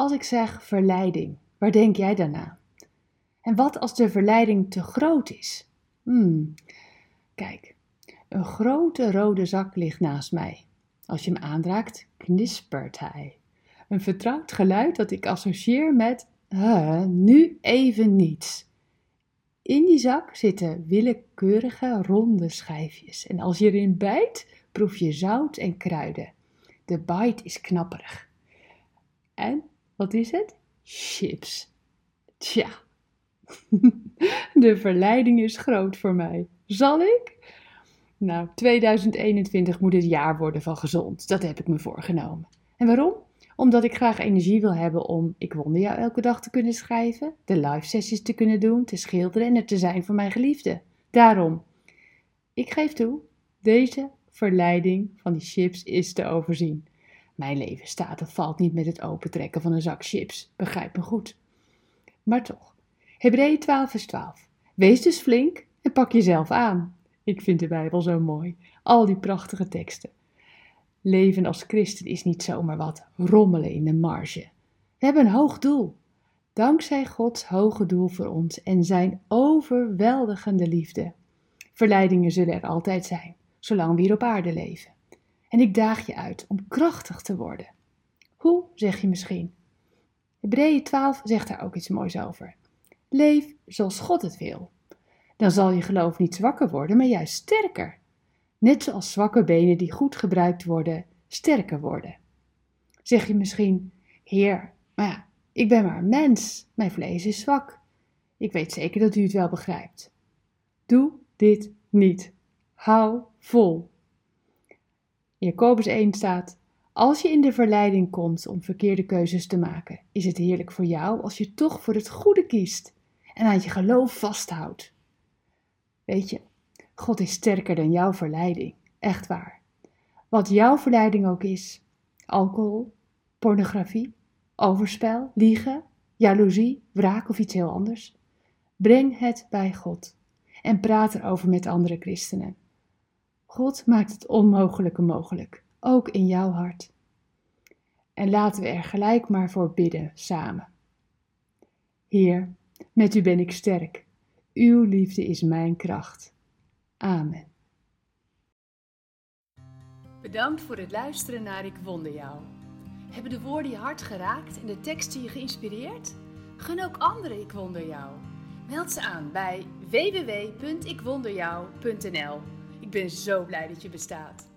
Als ik zeg verleiding, waar denk jij dan aan? En wat als de verleiding te groot is? Hmm, kijk, een grote rode zak ligt naast mij. Als je hem aanraakt, knispert hij. Een vertrouwd geluid dat ik associeer met nu even niets. In die zak zitten willekeurige ronde schijfjes en als je erin bijt, proef je zout en kruiden. De bite is knapperig. En wat is het? Chips. Tja, de verleiding is groot voor mij. Zal ik? Nou, 2021 moet het jaar worden van gezond. Dat heb ik me voorgenomen. En waarom? Omdat ik graag energie wil hebben om Ik Wonder Jou elke dag te kunnen schrijven, de live sessies te kunnen doen, te schilderen en er te zijn voor mijn geliefde. Daarom, ik geef toe, deze verleiding van die chips is te overzien. Mijn leven staat of valt niet met het opentrekken van een zak chips, begrijp me goed. Maar toch, Hebreeën 12 vers 12. Wees dus flink en pak jezelf aan. Ik vind de Bijbel zo mooi, al die prachtige teksten. Leven als christen is niet zomaar wat rommelen in de marge. We hebben een hoog doel. Dankzij Gods hoge doel voor ons en zijn overweldigende liefde. Verleidingen zullen er altijd zijn, zolang we hier op aarde leven. En ik daag je uit om krachtig te worden. Hoe, zeg je misschien? Hebreeën 12 zegt daar ook iets moois over. Leef zoals God het wil. Dan zal je geloof niet zwakker worden, maar juist sterker. Net zoals zwakke benen die goed gebruikt worden, sterker worden. Zeg je misschien, Heer, maar ja, ik ben maar een mens, mijn vlees is zwak. Ik weet zeker dat u het wel begrijpt. Doe dit niet. Hou vol. Jacobus 1 staat: Als je in de verleiding komt om verkeerde keuzes te maken, is het heerlijk voor jou als je toch voor het goede kiest en aan je geloof vasthoudt. Weet je, God is sterker dan jouw verleiding. Echt waar. Wat jouw verleiding ook is: alcohol, pornografie, overspel, liegen, jaloezie, wraak of iets heel anders. Breng het bij God en praat erover met andere christenen. God maakt het onmogelijke mogelijk, ook in jouw hart. En laten we er gelijk maar voor bidden samen. Heer, met u ben ik sterk. Uw liefde is mijn kracht. Amen. Bedankt voor het luisteren naar Ik Wonder Jou. Hebben de woorden je hart geraakt en de teksten je geïnspireerd? Gun ook anderen Ik Wonder Jou. Meld ze aan bij www.ikwonderjou.nl. Ik ben zo blij dat je bestaat.